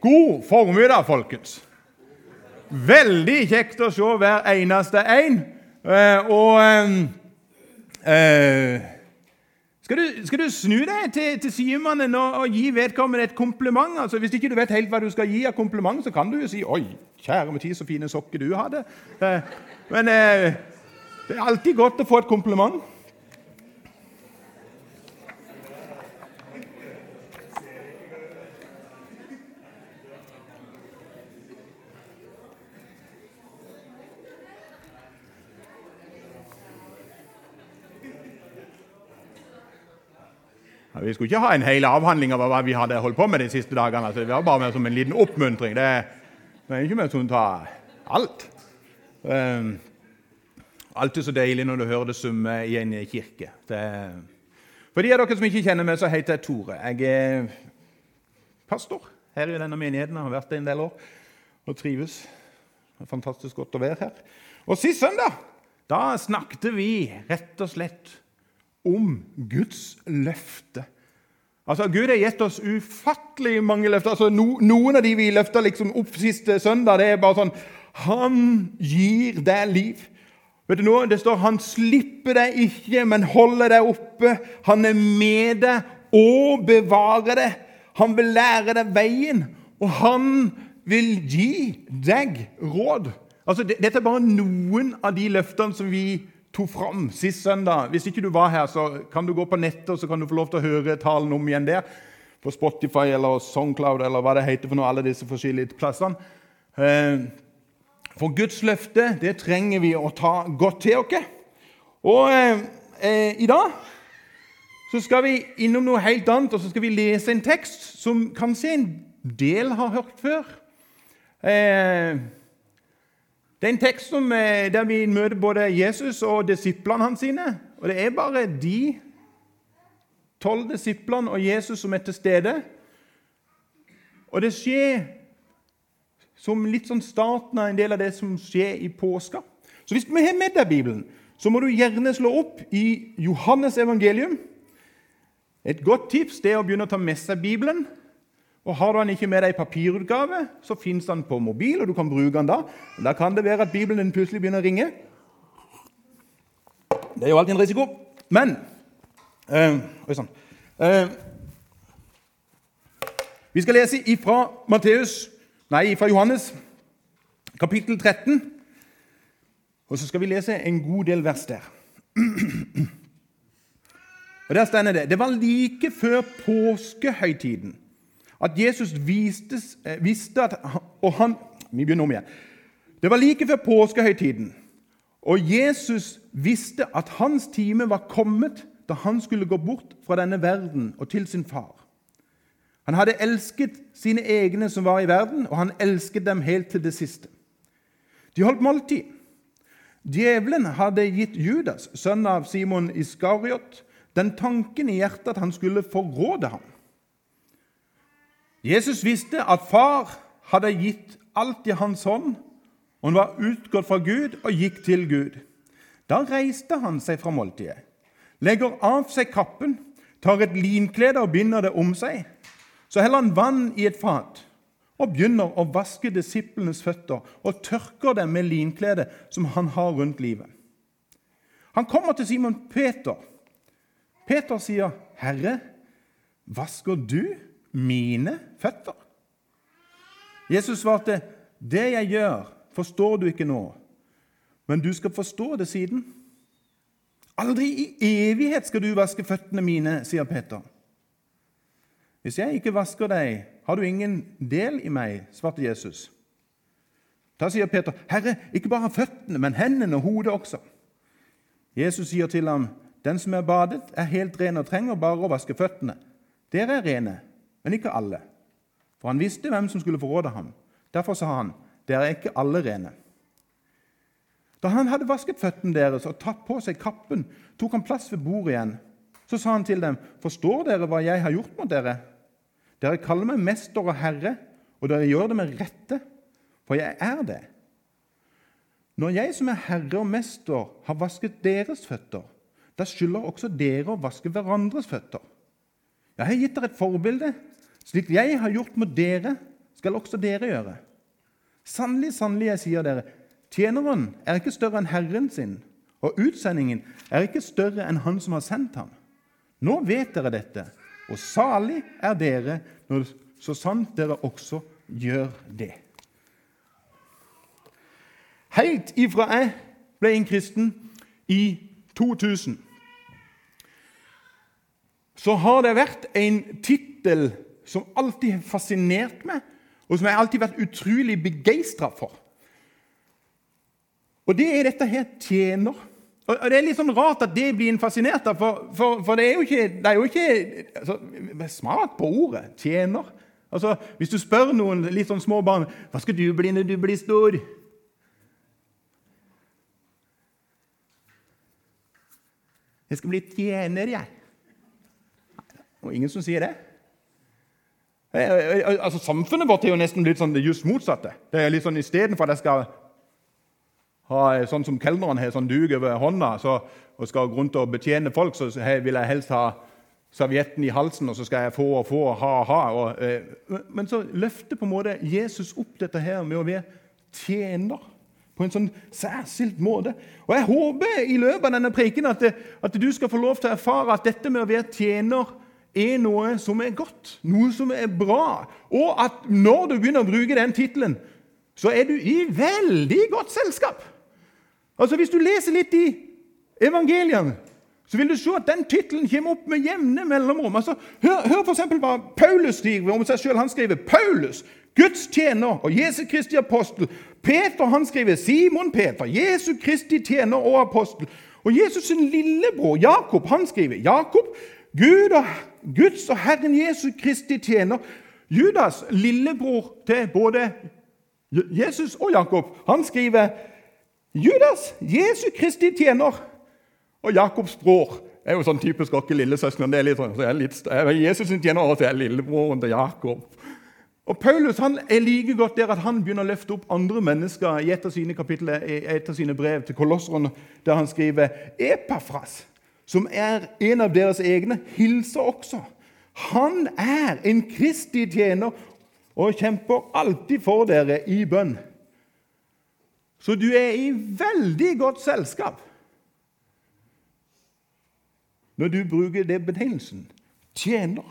God formiddag, folkens. Veldig kjekt å se hver eneste en. Eh, og eh, skal, du, skal, du, snu deg til, til sidemannen og, og, gi vedkommende et kompliment? Altså, hvis ikke du vet helt hva du skal gi av kompliment, så kan du jo si 'Oi, kjære tid, så fine sokker du hadde'. Eh, men eh, det er alltid godt å få et kompliment. Vi skulle ikke ha en hel avhandling av hva vi hadde holdt på med de siste dagene. Altså, det var bare med som en liten oppmuntring. Det, er ikke mer som å ta alt. Um, alltid så deilig når du hører det summe i en kirke. Det, for de av dere som ikke kjenner meg, så heter jeg Tore. Jeg er pastor her i denne menigheten. Jeg har vært det en del år og trives. Det er fantastisk godt å være her. Og sist søndag da snakket vi rett og slett om Guds løfte. Altså, Gud har gitt oss ufattelig mange løfter. Altså, no, noen av de vi løfta liksom opp siste søndag, det er bare sånn Han gir deg liv. Vet du noe? Det står 'Han slipper deg ikke, men holder deg oppe'. Han er med deg og bevarer deg. Han vil lære deg veien, og han vil gi deg råd. Altså, Dette er bare noen av de løftene som vi tok fram sist søndag. Hvis ikke du var her, så kan du gå på nettet og så kan du få lov til å høre talen om igjen der. På Spotify eller Songcloud eller hva det heter for noe, alle disse forskjellige plassene. Eh, for Guds løfte det trenger vi å ta godt til oss. Og eh, eh, i dag så skal vi innom noe helt annet, og så skal vi lese en tekst som kanskje en del har hørt før. Eh, det er en tekst som, eh, der vi møter både Jesus og disiplene hans. sine. Og Det er bare de tolv disiplene og Jesus som er til stede. Og det skjer som litt sånn starten av en del av det som skjer i påska. Så hvis vi har med deg Bibelen, så må du gjerne slå opp i Johannes evangelium. Et godt tips det er å begynne å ta med seg Bibelen. Og Har du den ikke med deg i papirutgave, så fins den på mobil, og du kan bruke den da. Da kan det være at Bibelen din plutselig begynner å ringe. Det er jo alltid en risiko. Men øh, Oi sann. Øh, vi skal lese ifra Matteus, nei, ifra Johannes, kapittel 13. Og så skal vi lese en god del vers der. Og Der stender det Det var like før påskehøytiden at Jesus vistes, eh, visste at og han, Vi begynner om igjen. Det var like før påskehøytiden, og Jesus visste at hans time var kommet da han skulle gå bort fra denne verden og til sin far. Han hadde elsket sine egne som var i verden, og han elsket dem helt til det siste. De holdt måltid. Djevelen hadde gitt Judas, sønn av Simon Iskariot, den tanken i hjertet at han skulle forråde ham. Jesus visste at far hadde gitt alt i hans hånd, og han var utgått fra Gud og gikk til Gud. Da reiste han seg fra måltidet, legger av seg kappen, tar et linklede og binder det om seg. Så heller han vann i et fat og begynner å vaske disiplenes føtter og tørker dem med linkledet som han har rundt livet. Han kommer til Simon Peter. Peter sier, 'Herre, vasker du mine føtter? Jesus svarte, 'Det jeg gjør, forstår du ikke nå, men du skal forstå det siden.' Aldri i evighet skal du vaske føttene mine, sier Peter. Hvis jeg ikke vasker deg, har du ingen del i meg, svarte Jesus. Da sier Peter, 'Herre, ikke bare føttene, men hendene og hodet også.' Jesus sier til ham, 'Den som er badet, er helt ren og trenger bare å vaske føttene.' Dere er rene, men ikke alle. For han visste hvem som skulle forråde ham. Derfor sa han, 'Dere er ikke alle rene.' Da han hadde vasket føttene deres og tatt på seg kappen, tok han plass ved bordet igjen. Så sa han til dem, 'Forstår dere hva jeg har gjort mot dere?' 'Dere kaller meg mester og herre, og dere gjør det med rette, for jeg er det.' Når jeg som er herre og mester, har vasket deres føtter, da skylder også dere å vaske hverandres føtter. Jeg har gitt dere et forbilde, slik jeg har gjort mot dere, skal også dere gjøre. Sannelig, sannelig, jeg sier dere, tjeneren er ikke større enn Herren sin, og utsendingen er ikke større enn Han som har sendt ham. Nå vet dere dette, og salig er dere når så sant dere også gjør det. Helt ifra jeg ble en kristen i 2000, så har det vært en tittel som alltid har fascinert meg, og som jeg alltid har vært utrolig begeistra for. Og det er dette her tjener. Og Det er litt sånn rart at det blir en fascinert av, for, for, for, det er jo ikke, det er jo ikke altså, Smak på ordet tjener. Altså, Hvis du spør noen litt sånn små barn hva skal du bli når du blir stor, Jeg skal bli tjener, jeg. Og ingen som sier det. Altså, Samfunnet vårt er jo nesten litt sånn det just motsatte. Det er litt sånn Istedenfor at jeg skal ha sånn som kelneren har sånn dug over hånda så, og skal rundt og betjene folk, så vil jeg helst ha servietten i halsen, og så skal jeg få og få, ha, ha. Og, eh, men så løfter på en måte Jesus opp dette her med å være tjener på en sånn særskilt måte. Og Jeg håper i løpet av denne preken at, at, du skal få lov til å erfare at dette med å være tjener er noe som er godt, noe som er bra. Og at når du begynner å bruke den tittelen, så er du i veldig godt selskap. Altså Hvis du leser litt i evangeliene, så vil du se at den tittelen kommer opp med jevne mellomrom. Altså, hør, hør f.eks. hva Paulus skriver om seg sjøl. Han skriver Paulus, Guds tjener og Jesu Kristi apostel. Peter han skriver Simon Peter, Jesu Kristi tjener og apostel. Og Jesus' sin lillebror Jakob han skriver Jakob, Gud og, Guds og Herren Jesu Kristi tjener. Judas, lillebror til både Jesus og Jakob, han skriver Judas, Jesu Kristi tjener. Og Jakobs bror er jo sånn typisk oss lillesøsken. Det er litt, sånn, så er litt, Jesus tjener, og så er lillebroren til Jakob. Og Paulus han er like godt der at han begynner å løfte opp andre mennesker i et av sine kapitler, i et av sine brev til kolosserne, der han skriver Epafras, som er en av deres egne, hilser også. Han er en kristig tjener og kjemper alltid for dere i bønn. Så du er i veldig godt selskap når du bruker det betegnelsen tjener.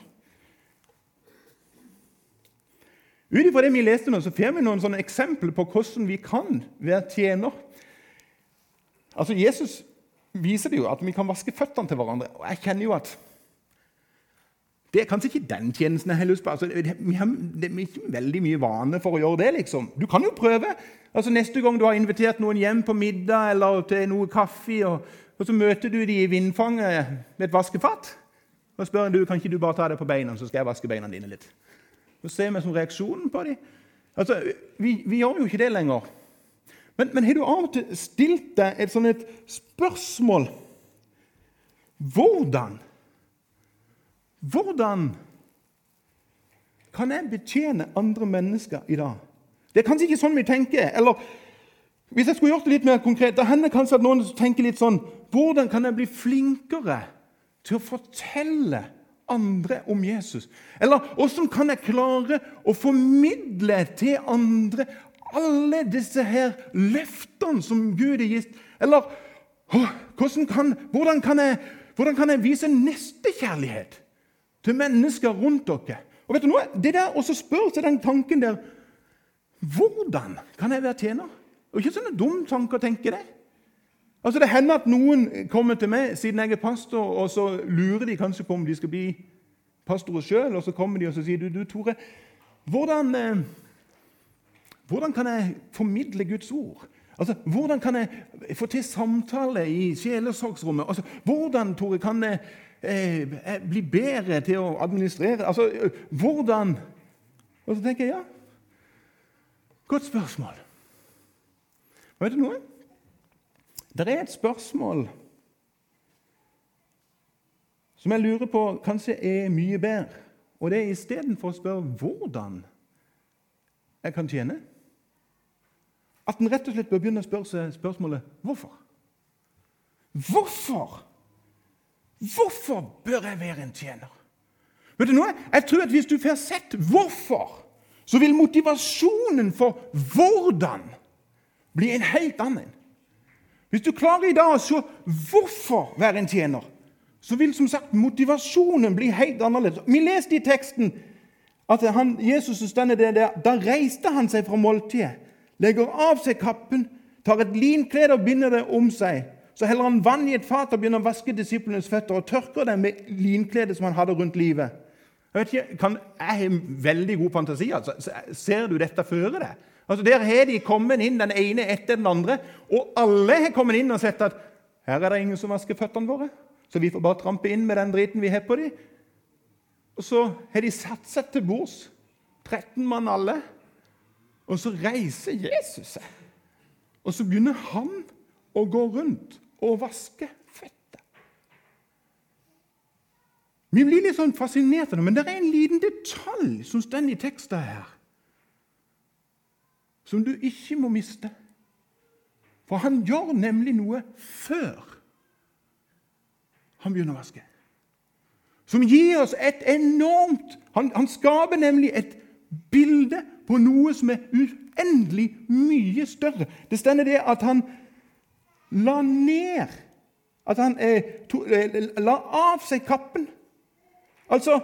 Ut ifra det vi leste nå, så får vi noen eksempler på hvordan vi kan være tjener. Altså, Jesus viser det jo at vi kan vaske føttene til hverandre. Og jeg kjenner jo at det er kanskje ikke den tjenesten jeg har lyst på. Altså, vi har det er ikke veldig mye vane for å gjøre det. liksom. Du kan jo prøve. Altså, Neste gang du har invitert noen hjem på middag eller til noe kaffe, og, og så møter du dem i vindfanget med et vaskefat og spør du, kan ikke du bare ta det på beina, så skal jeg vaske beina dine litt. Så ser vi som reaksjonen på dem. Altså, vi, vi, gjør jo ikke det lenger. Men, men har du av og til stilt deg et sånt et spørsmål Hvordan? Hvordan kan jeg betjene andre mennesker i dag? Det er kanskje ikke sånn vi tenker. Eller hvis jeg skulle gjort det litt mer konkret, da hender kanskje at noen tenker litt sånn Hvordan kan jeg bli flinkere til å fortelle andre om Jesus? Eller hvordan kan jeg klare å formidle til andre alle disse her løftene som Gud har gitt? Eller kan, hvordan, kan jeg, hvordan kan jeg vise nestekjærlighet til mennesker rundt dere? Og vet du noe? Det der å spørre seg den tanken der Hvordan kan jeg være tjener? Og ikke sånne dum tanker å tenke det. Altså Det hender at noen kommer til meg siden jeg er pastor, og så lurer de kanskje på om de skal bli pastorer sjøl. Og så kommer de og så sier du, du Tore, hvordan, eh, hvordan kan jeg formidle Guds ord? Altså, Hvordan kan jeg få til samtale i sjelesorgsrommet? Altså, hvordan Tore, kan jeg eh, bli bedre til å administrere? Altså, hvordan Og så tenker jeg ja, godt spørsmål. Vet du noe? Det er et spørsmål som jeg lurer på kanskje er mye bedre. Og det er istedenfor å spørre hvordan jeg kan tjene, at en rett og slett bør begynne å spørre seg spørsmålet hvorfor. Hvorfor? Hvorfor bør jeg være en tjener? Vet du noe? Jeg tror at Hvis du får sett hvorfor, så vil motivasjonen for hvordan bli en helt annen. Hvis du klarer i dag å se hvorfor være en tjener, så vil som sagt motivasjonen bli helt annerledes. Vi leste i teksten at han, Jesus stender der, da reiste han seg fra måltidet, legger av seg kappen, tar et linklede og binder det om seg. Så heller han vann i et fat og begynner å vaske disiplenes føtter og tørker dem med linkledet som han hadde rundt livet. Jeg ikke, kan, jeg har veldig god fantasi. altså. Ser du dette føre deg? Altså, Der har de kommet inn, den ene etter den andre, og alle har kommet inn og sett at her er det ingen som vasker føttene våre, så vi får bare trampe inn med den driten vi har på dem. Og så har de satt seg til bords, 13 mann alle, og så reiser Jesus seg. Og så begynner han å gå rundt og vaske fettet. Vi blir litt sånn fascinert av det, men det er en liten detalj som står i teksten her som du ikke må miste. For han gjør nemlig noe før han begynner å vaske. Som gir oss et enormt Han, han skaper nemlig et bilde på noe som er uendelig mye større. Det stender det at han la ned At han eh, to, eh, la av seg kappen. Altså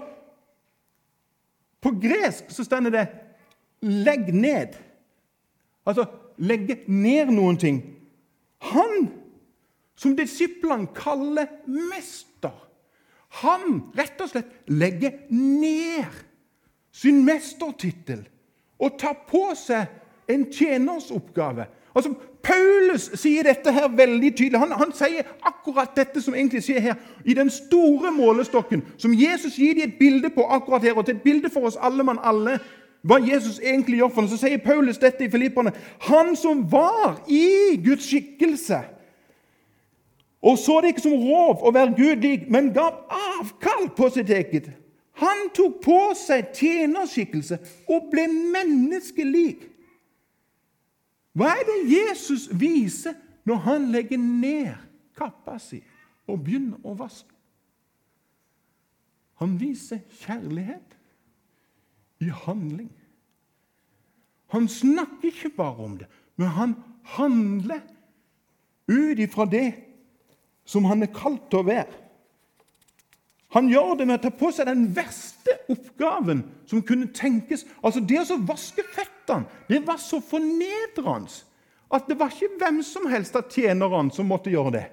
På gresk så stender det 'legg ned'. Altså legge ned noen ting. Han, som disiplene kaller mester, han rett og slett legger ned sin mestertittel og ta på seg en tjenersoppgave. Altså, Paulus sier dette her veldig tydelig. Han, han, sier akkurat dette som egentlig skjer her. I den store målestokken, som Jesus gir dem et bilde på akkurat her, og til et bilde for oss alle mann alle, hva Jesus egentlig gjør for noe, så sier Paulus dette i Filipperne. Han som var i Guds skikkelse, og så det ikke som rov å være Gud lik, men gav avkall på sitt eget. Han tok på seg tjenerskikkelse og ble menneskelik. Hva er det Jesus viser når han legger ned kappa si og begynner å vaske? Han viser kjærlighet i handling. Han snakker ikke bare om det, men han handler ut ifra det som han er kalt til å være. Han gjør det med å ta på seg den verste oppgaven som kunne tenkes. Altså Det å vaske føttene det var så fornedrende at det var ikke hvem som helst av tjenerne som måtte gjøre det.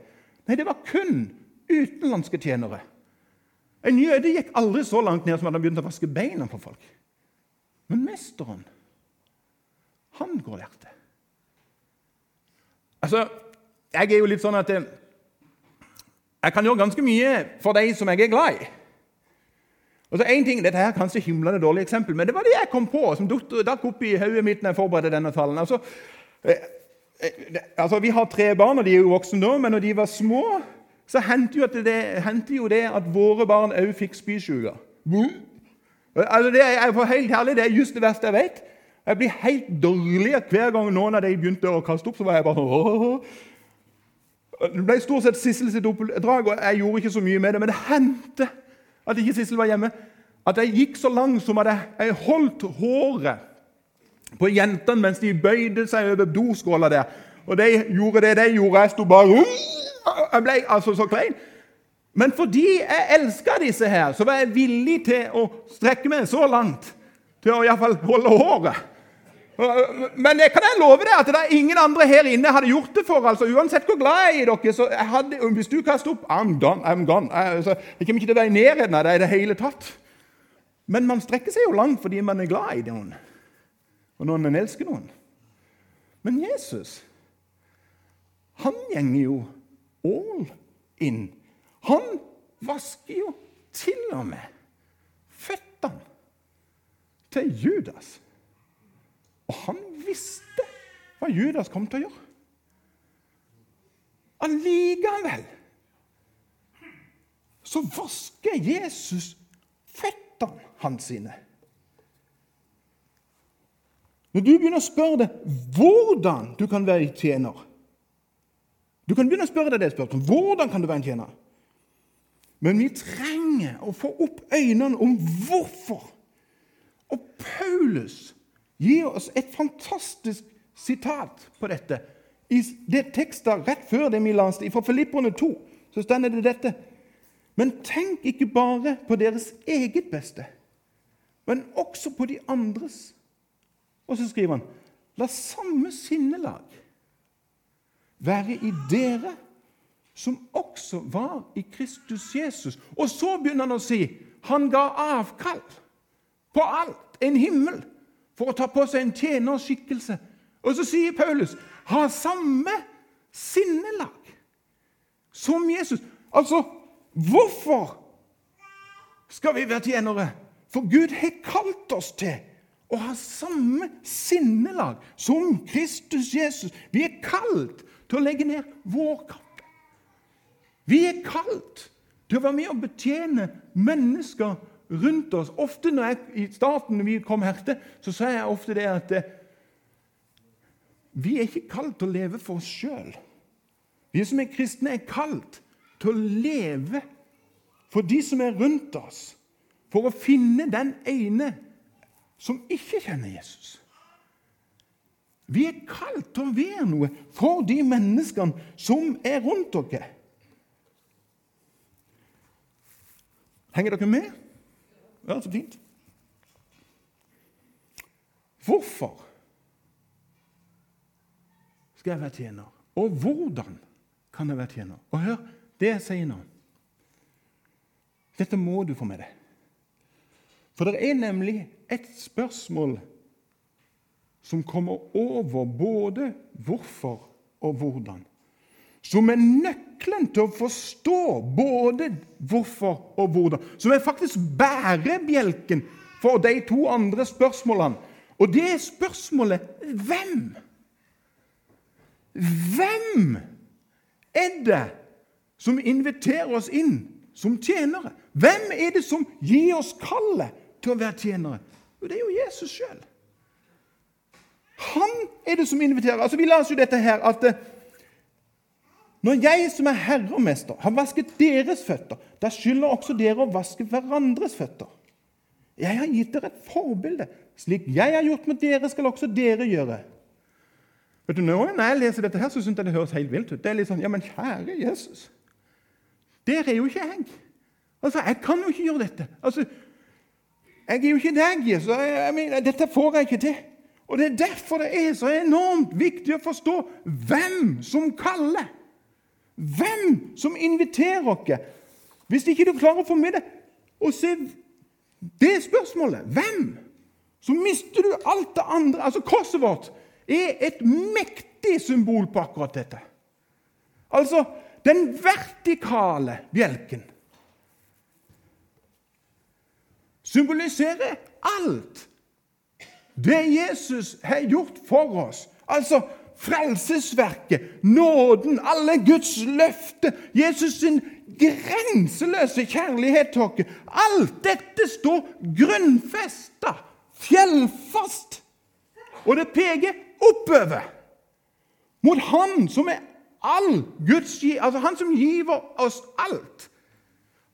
Nei, det var kun utenlandske tjenere. En jøde gikk aldri så langt ned som at han begynte å vaske beina på folk. Men mesteren, han går og lærte. Altså, jeg er jo litt sånn at eh, jeg kan gjøre ganske mye for de som jeg er glad i. Og så en ting, Dette her er kanskje himlende dårlig eksempel, men det var det jeg kom på, som dakk opp i hodet mitt når jeg forberedte denne talen. Altså, eh, eh, altså, Vi har tre barn, og de er jo voksne nå, men når de var små, så hendte jo, jo det at våre barn òg fikk spysjuke. Altså, det er for helt herlig, det er just det verste jeg vet. Jeg blir helt dårlig hver gang noen av de begynte å kaste opp. så var jeg bare Åh. Det ble stort sett Sissel sitt oppdrag, og jeg gjorde ikke så mye med det. Men det hendte at ikke Sissel var hjemme. At jeg gikk så langt som at jeg holdt håret på jentene mens de bøyde seg over doskåla der. Og de gjorde det de gjorde. Jeg sto bare Jeg ble altså så klein. Men fordi jeg elska disse her, så var jeg villig til å strekke meg så langt til å iallfall holde håret. Men jeg kan jeg love deg at det er ingen andre her inne hadde gjort det for. altså Uansett hvor glad jeg er i dere. så hadde, Hvis du kaster opp I'm done, I'm gone. Altså, jeg kommer ikke til å være i nærheten av deg i det hele tatt. Men man strekker seg jo langt fordi man er glad i noen, og når man elsker noen. Men Jesus, han gjenger jo all in han vasker jo til og med føttene til Judas. Og han visste hva Judas kom til å gjøre. Allikevel så vasker Jesus føttene hans sine. Når du begynner å spørre deg hvordan du kan være tjener Du kan begynne å spørre deg det spørsmålet. Hvordan kan du være en tjener? Men vi trenger å få opp øynene om hvorfor. Og Paulus gir oss et fantastisk sitat på dette. I det tekstet rett før det vi leste, fra Filipperne 2, så står det dette. Men tenk ikke bare på deres eget beste, men også på de andres. Og så skriver han La samme sinnelag være i dere som også var i Kristus Jesus. Og så begynner han å si han ga avkall på alt, en himmel, for å ta på seg en tjenerskikkelse. Og så sier Paulus ha samme sinnelag som Jesus. Altså, hvorfor skal vi være tjenere? For Gud har kalt oss til å ha samme sinnelag som Kristus Jesus. Vi er kalt til å legge ned vår kapp. Vi er kalt til å være med og betjene mennesker rundt oss. Ofte når jeg, I starten når vi kom hertil, så sa jeg ofte det at eh, vi er ikke kalt til å leve for oss sjøl. Vi som er kristne, er kalt til å leve for de som er rundt oss. For å finne den ene som ikke kjenner Jesus. Vi er kalt til å være noe for de menneskene som er rundt dere. Henger dere med? Ja, så fint. Hvorfor skal jeg være tjener? Og hvordan kan jeg være tjener? Og hør det jeg sier nå. Dette må du få med deg. For det er nemlig et spørsmål som kommer over både hvorfor og hvordan. Som er nøkkelen til å forstå både hvorfor og hvordan. Som er faktisk bærebjelken for de to andre spørsmålene. Og det er spørsmålet hvem? Hvem er det som inviterer oss inn som tjenere? Hvem er det som gir oss kallet til å være tjenere? Jo, det er jo Jesus sjøl. Han er det som inviterer. Altså, Vi leser jo dette her at når jeg som er herre og mester, har vasket deres føtter, da skylder også dere å vaske hverandres føtter. Jeg har gitt dere et forbilde. Slik jeg har gjort med dere, skal også dere gjøre. Vet du, Når jeg leser dette, her, så syns jeg det høres helt vilt ut. Det er litt sånn, ja, men kjære Jesus. Der er jo ikke jeg. Altså, Jeg kan jo ikke gjøre dette. Altså, Jeg er jo ikke deg, Jesus. Jeg, jeg mener, dette får jeg ikke til. Og Det er derfor det er så enormt viktig å forstå hvem som kaller. Hvem som inviterer oss. Hvis ikke du klarer å få med deg å se det spørsmålet hvem, så mister du alt det andre. Altså Korset vårt er et mektig symbol på akkurat dette. Altså den vertikale bjelken symboliserer alt det Jesus har gjort for oss. Altså frelsesverket, nåden, alle Guds løfter, Jesus sin grenseløse kjærlighet til oss. Alt dette står grunnfesta, fjellfast. Og det peker oppover mot Han som er all Guds altså Han som giver oss alt.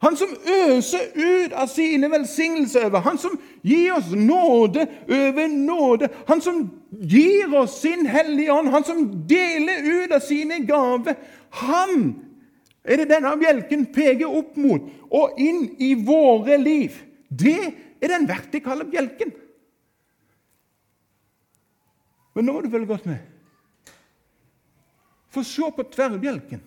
Han som øser ut av sine velsignelser over, han som gir oss nåde over nåde, han som gir oss sin Hellige Ånd, han som deler ut av sine gaver. Han er det denne bjelken peker opp mot og inn i våre liv. Det er den vertikale bjelken. Men nå må du følge godt med. For se på tverrbjelken.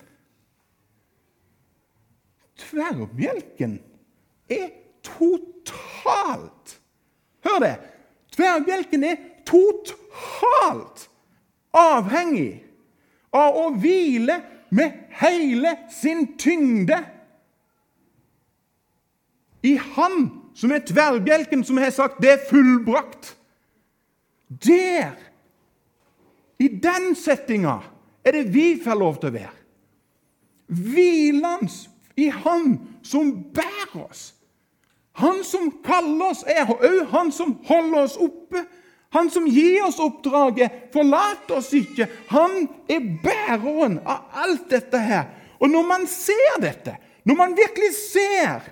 Tverrbjelken er totalt Hør det! Tverrbjelken er totalt avhengig av å hvile med hele sin tyngde i Han som er tverrbjelken, som har sagt 'det er fullbrakt'. Der, i den settinga, er det vi får lov til å være. Hvilens i Han som bærer oss. Han som kaller oss, er òg han som holder oss oppe. Han som gir oss oppdraget, forlater oss ikke. Han er bæreren av alt dette her. Og når man ser dette, når man virkelig ser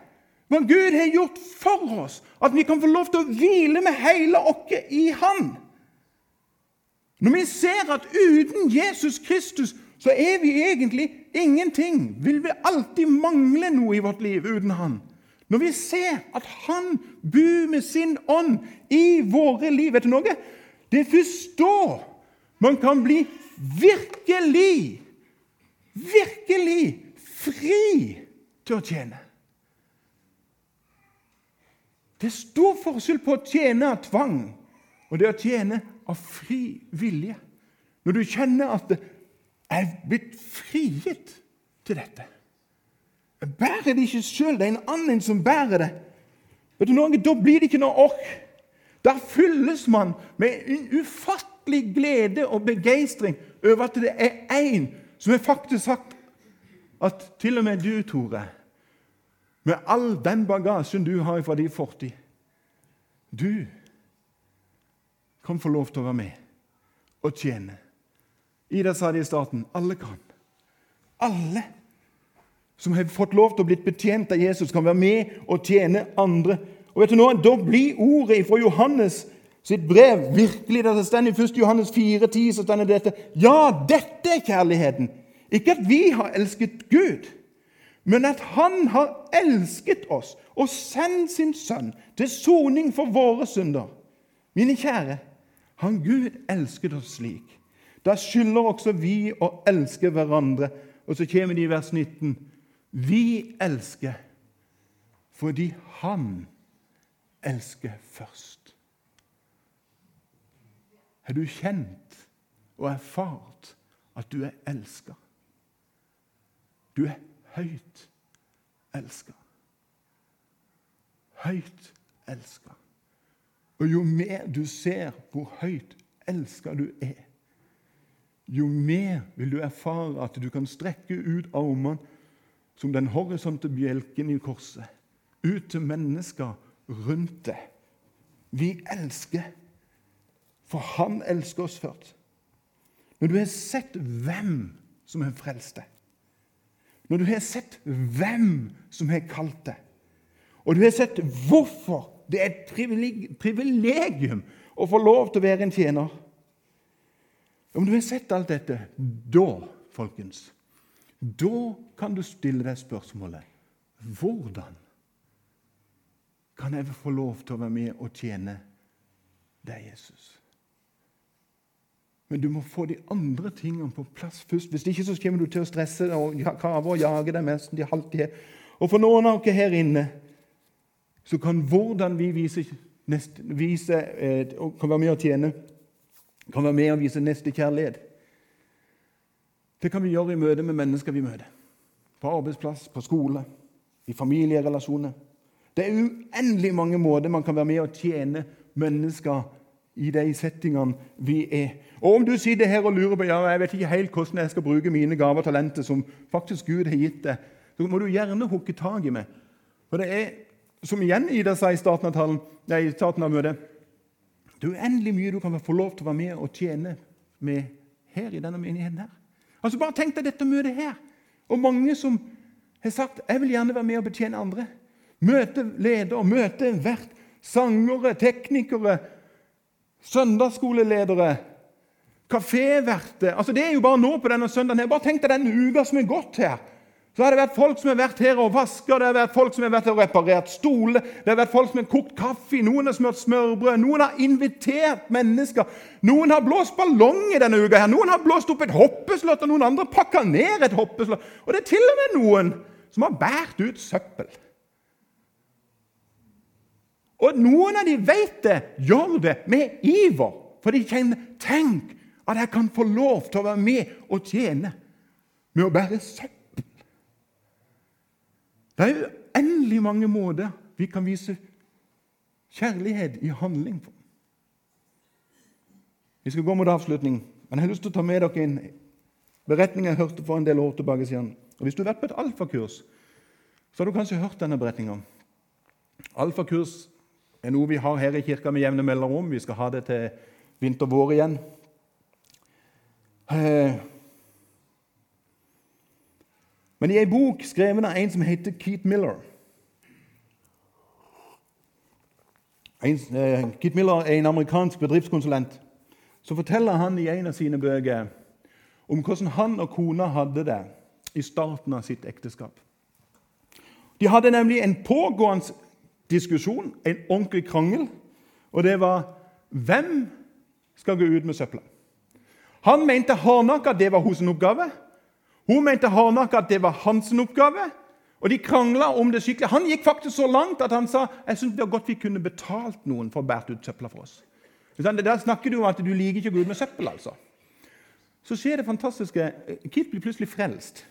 hva Gud har gjort for oss, at vi kan få lov til å hvile med hele oss i Han, Når vi ser at uten Jesus Kristus så er vi egentlig ingenting. Vil vi alltid mangle noe i vårt liv uten Han? Når vi ser at Han bor med sin ånd i våre liv Vet du noe? Det er først da man kan bli virkelig, virkelig fri til å tjene. Det er stor forskjell på å tjene av tvang og det å tjene av fri vilje. Når du kjenner at er blitt frigitt til dette. Jeg bærer det ikke sjøl, det er en annen som bærer det. Vet du noe? Da blir det ikke noe ork. Da fylles man med en ufattelig glede og begeistring over at det er én som har faktisk sagt at til og med du, Tore, med all den bagasjen du har fra din fortid Du kan få lov til å være med og tjene. Ida sa det i starten. Alle kan. Alle som har fått lov til å bli betjent av Jesus, kan være med og tjene andre. Og vet du nå, Da blir ordet fra Johannes sitt brev virkelig det står I 1. Johannes 4, 10, så står det dette. Ja, dette er kjærligheten. Ikke at vi har elsket Gud, men at Han har elsket oss og sendt sin sønn til soning for våre synder. Mine kjære, han Gud elsket oss slik. Da skylder også vi å elske hverandre. Og så kommer det i vers 19. Vi elsker fordi Han elsker først. Har du kjent og erfart at du er elska? Du er høyt elska. Høyt elska. Og jo mer du ser hvor høyt elska du er, jo mer vil du erfare at du kan strekke ut armene som den horisonte bjelken i korset, ut til mennesker rundt deg. Vi elsker, for Han elsker oss først. Når du har sett hvem som har frelst deg, når du har sett hvem som har kalt deg, og du har sett hvorfor det er et privilegium å få lov til å være en tjener Om du har sett alt dette, da, folkens, da kan du stille deg spørsmålet hvordan kan jeg få lov til å være med og tjene deg, Jesus? Men du må få de andre tingene på plass først. Hvis ikke så kommer du til å stresse og kave og jage deg mest. de alltid. Og for noen av dere her inne så kan hvordan vi viser, neste, viser, eh, kan være med og tjene, kan være med og vise nestekjærlighet Det kan vi gjøre i møte med mennesker vi møter. På arbeidsplass, på skole, i familierelasjoner. Det er uendelig mange måter man kan være med å tjene mennesker i de settingene vi er. Og Om du sitter her og lurer på ja, jeg vet ikke helt hvordan jeg skal bruke mine gaver og talenter, som faktisk Gud har gitt deg, så må du gjerne hooke tak i meg. For det er, som igjen Ida sa i starten av, talen, nei, starten av møtet Det er uendelig mye du kan få lov til å være med og tjene med her i denne menigheten. her. Altså Bare tenk deg dette møtet her. Og mange som har sagt jeg vil gjerne være med og betjene andre. Møte leder, møte vert, sangere, teknikere, søndagsskoleledere, kaféverter altså Det er jo bare nå på denne søndagen. her. Bare tenk deg den uka som er gått her. Så har det vært folk som har vært her og vaska, det har vært folk som har vært her og reparert stoler, det har vært folk som har kokt kaffe, noen har smurt smørbrød, noen har invitert mennesker. Noen har blåst ballong i denne uka, her, noen har blåst opp et hoppeslott, og noen andre pakka ned et hoppeslott. Og det er til og med noen som har båret ut søppel. Og noen av de vet det, gjør det med iver. For de kjenner Tenk at jeg kan få lov til å være med og tjene med å bære søppel. Det er uendelig mange måter vi kan vise kjærlighet i handling på. Vi skal gå mot avslutning, men jeg har lyst til å ta med dere en beretning jeg hørte for en del år tilbake siden. Og Hvis du har vært på et alfakurs, så har du kanskje hørt denne beretninga. Alfakurs er noe vi har her i kirka med jevne mellomrom. Vi skal ha det til vinter-vår igjen. Men i ei bok skrevet av en som heter Keith Miller en, eh, Keith Miller er en amerikansk bedriftskonsulent så forteller han i en av sine bøker om hvordan han og kona hadde det i starten av sitt ekteskap. De hadde nemlig en pågående diskusjon, en ordentlig krangel, og det var hvem skal gå ut med søpla. Han mente hardnakka det var hennes oppgave. Hun mente hardnakka at det var hans oppgave. Og De krangla om det skikkelig. Han gikk faktisk så langt at han sa jeg synes det var godt vi kunne betalt noen for å bære ut søpla for oss. Der snakker du om at du liker ikke å gå ut med søppel. altså. Så skjer det fantastiske. Kit blir plutselig frelst.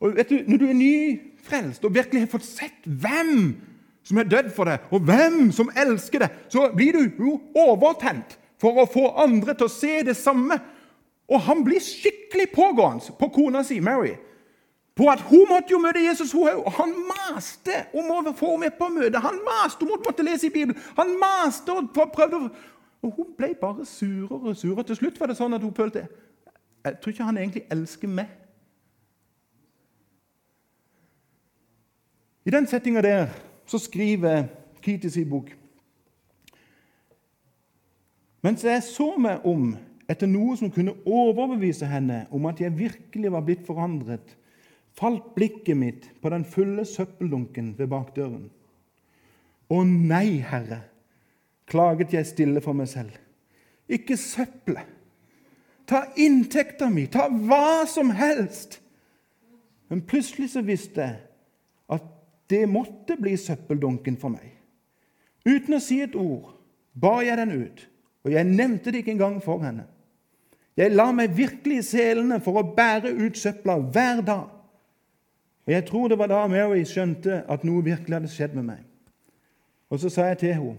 Og vet du, Når du er nyfrelst og virkelig har fått sett hvem som er dødd for deg, og hvem som elsker deg, så blir du jo overtent for å få andre til å se det samme. Og han blir skikkelig pågående på kona si, Mary, på at hun måtte jo møte Jesus, hun. Og han maste om å få henne med på møtet. Han maste om hun måtte lese i Bibelen. Han maste og prøvde Og hun ble bare surere og surere. Til slutt var det sånn at hun følte Jeg tror ikke han egentlig elsker meg. I den settinga der så skriver Kitis i bok Mens jeg så meg om etter noe som kunne overbevise henne om at jeg virkelig var blitt forandret, falt blikket mitt på den fulle søppeldunken ved bakdøren. Å nei, Herre, klaget jeg stille for meg selv. Ikke søppelet. Ta inntekta mi, ta hva som helst. Men plutselig så visste jeg at det måtte bli søppeldunken for meg. Uten å si et ord bar jeg den ut, og jeg nevnte det ikke engang for henne. Jeg la meg virkelig i selene for å bære ut søpla hver dag. Og Jeg tror det var da Mary skjønte at noe virkelig hadde skjedd med meg. Og så sa jeg til henne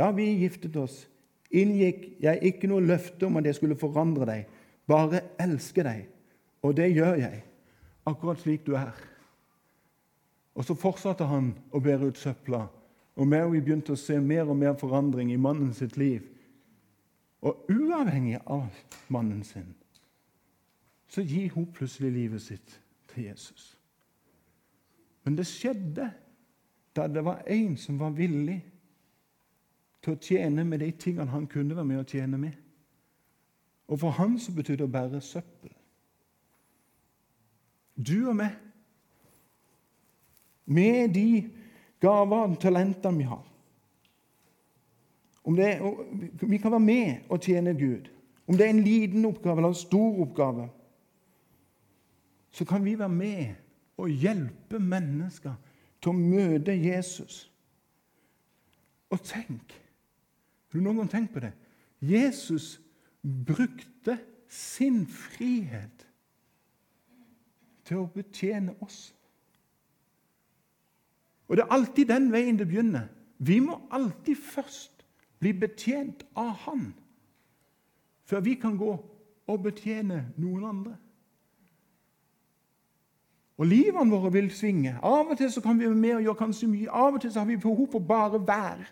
da vi giftet oss, inngikk jeg ikke noe løfte om at jeg skulle forandre deg, bare elske deg. Og det gjør jeg, akkurat slik du er. Og så fortsatte han å bære ut søpla, og Mary begynte å se mer og mer forandring i mannen sitt liv. Og uavhengig av mannen sin så gir hun plutselig livet sitt til Jesus. Men det skjedde da det var en som var villig til å tjene med de tingene han kunne være med å tjene med. Og for han så betydde det å bære søppel. Du og meg med de gaver og talentene vi har. Det, vi kan være med og tjene Gud. Om det er en liten oppgave eller en stor oppgave, så kan vi være med og hjelpe mennesker til å møte Jesus. Og tenk Har du noen gang tenkt på det? Jesus brukte sin frihet til å betjene oss. Og Det er alltid den veien det begynner. Vi må alltid først bli betjent av Han før vi kan gå og betjene noen andre. Og Livene våre vil svinge. Av og til så kan vi være med og gjøre kanskje mye. Av og til så har vi behov for bare være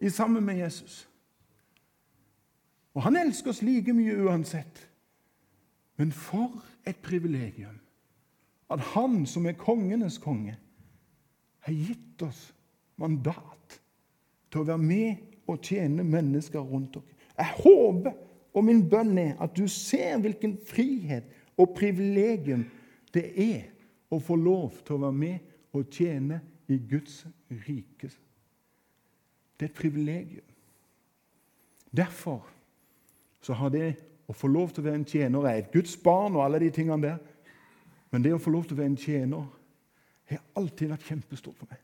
i sammen med Jesus. Og Han elsker oss like mye uansett. Men for et privilegium at Han som er kongenes konge, har gitt oss mandat til å være med og tjene mennesker rundt dere. Jeg håper, og min bønn er, at du ser hvilken frihet og privilegium det er å få lov til å være med og tjene i Guds rike. Det er et privilegium. Derfor så har det å få lov til å være en tjener er et Guds barn og alle de tingene der. Men det å få lov til å være en tjener har alltid vært kjempestort for meg.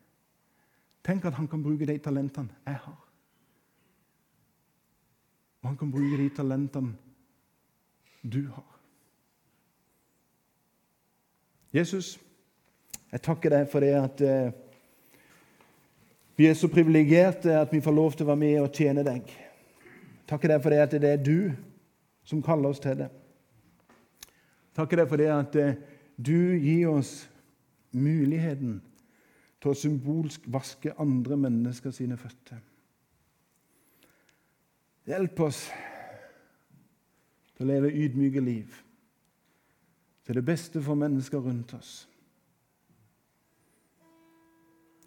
Tenk at han kan bruke de talentene jeg har. Og han kan bruke de talentene du har. Jesus, jeg takker deg for det at eh, vi er så privilegerte at vi får lov til å være med og tjene deg. Takker deg for det at det er du som kaller oss til det. Takker deg for det at eh, du gir oss muligheten til å symbolsk vaske andre mennesker sine føtter. Hjelp oss til å leve ydmyke liv til det beste for mennesker rundt oss.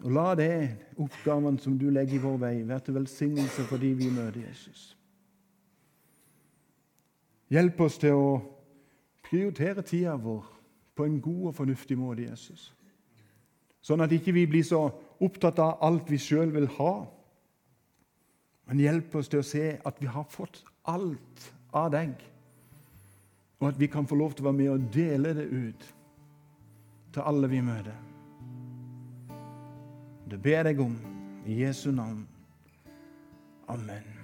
Og la det oppgaven som du legger i vår vei, være til velsignelse for de vi møter Jesus. Hjelp oss til å prioritere tida vår på en god og fornuftig måte, Jesus. Sånn at ikke vi blir så opptatt av alt vi sjøl vil ha. Men hjelp oss til å se at vi har fått alt av deg, og at vi kan få lov til å være med og dele det ut til alle vi møter. Det ber jeg om i Jesu navn. Amen.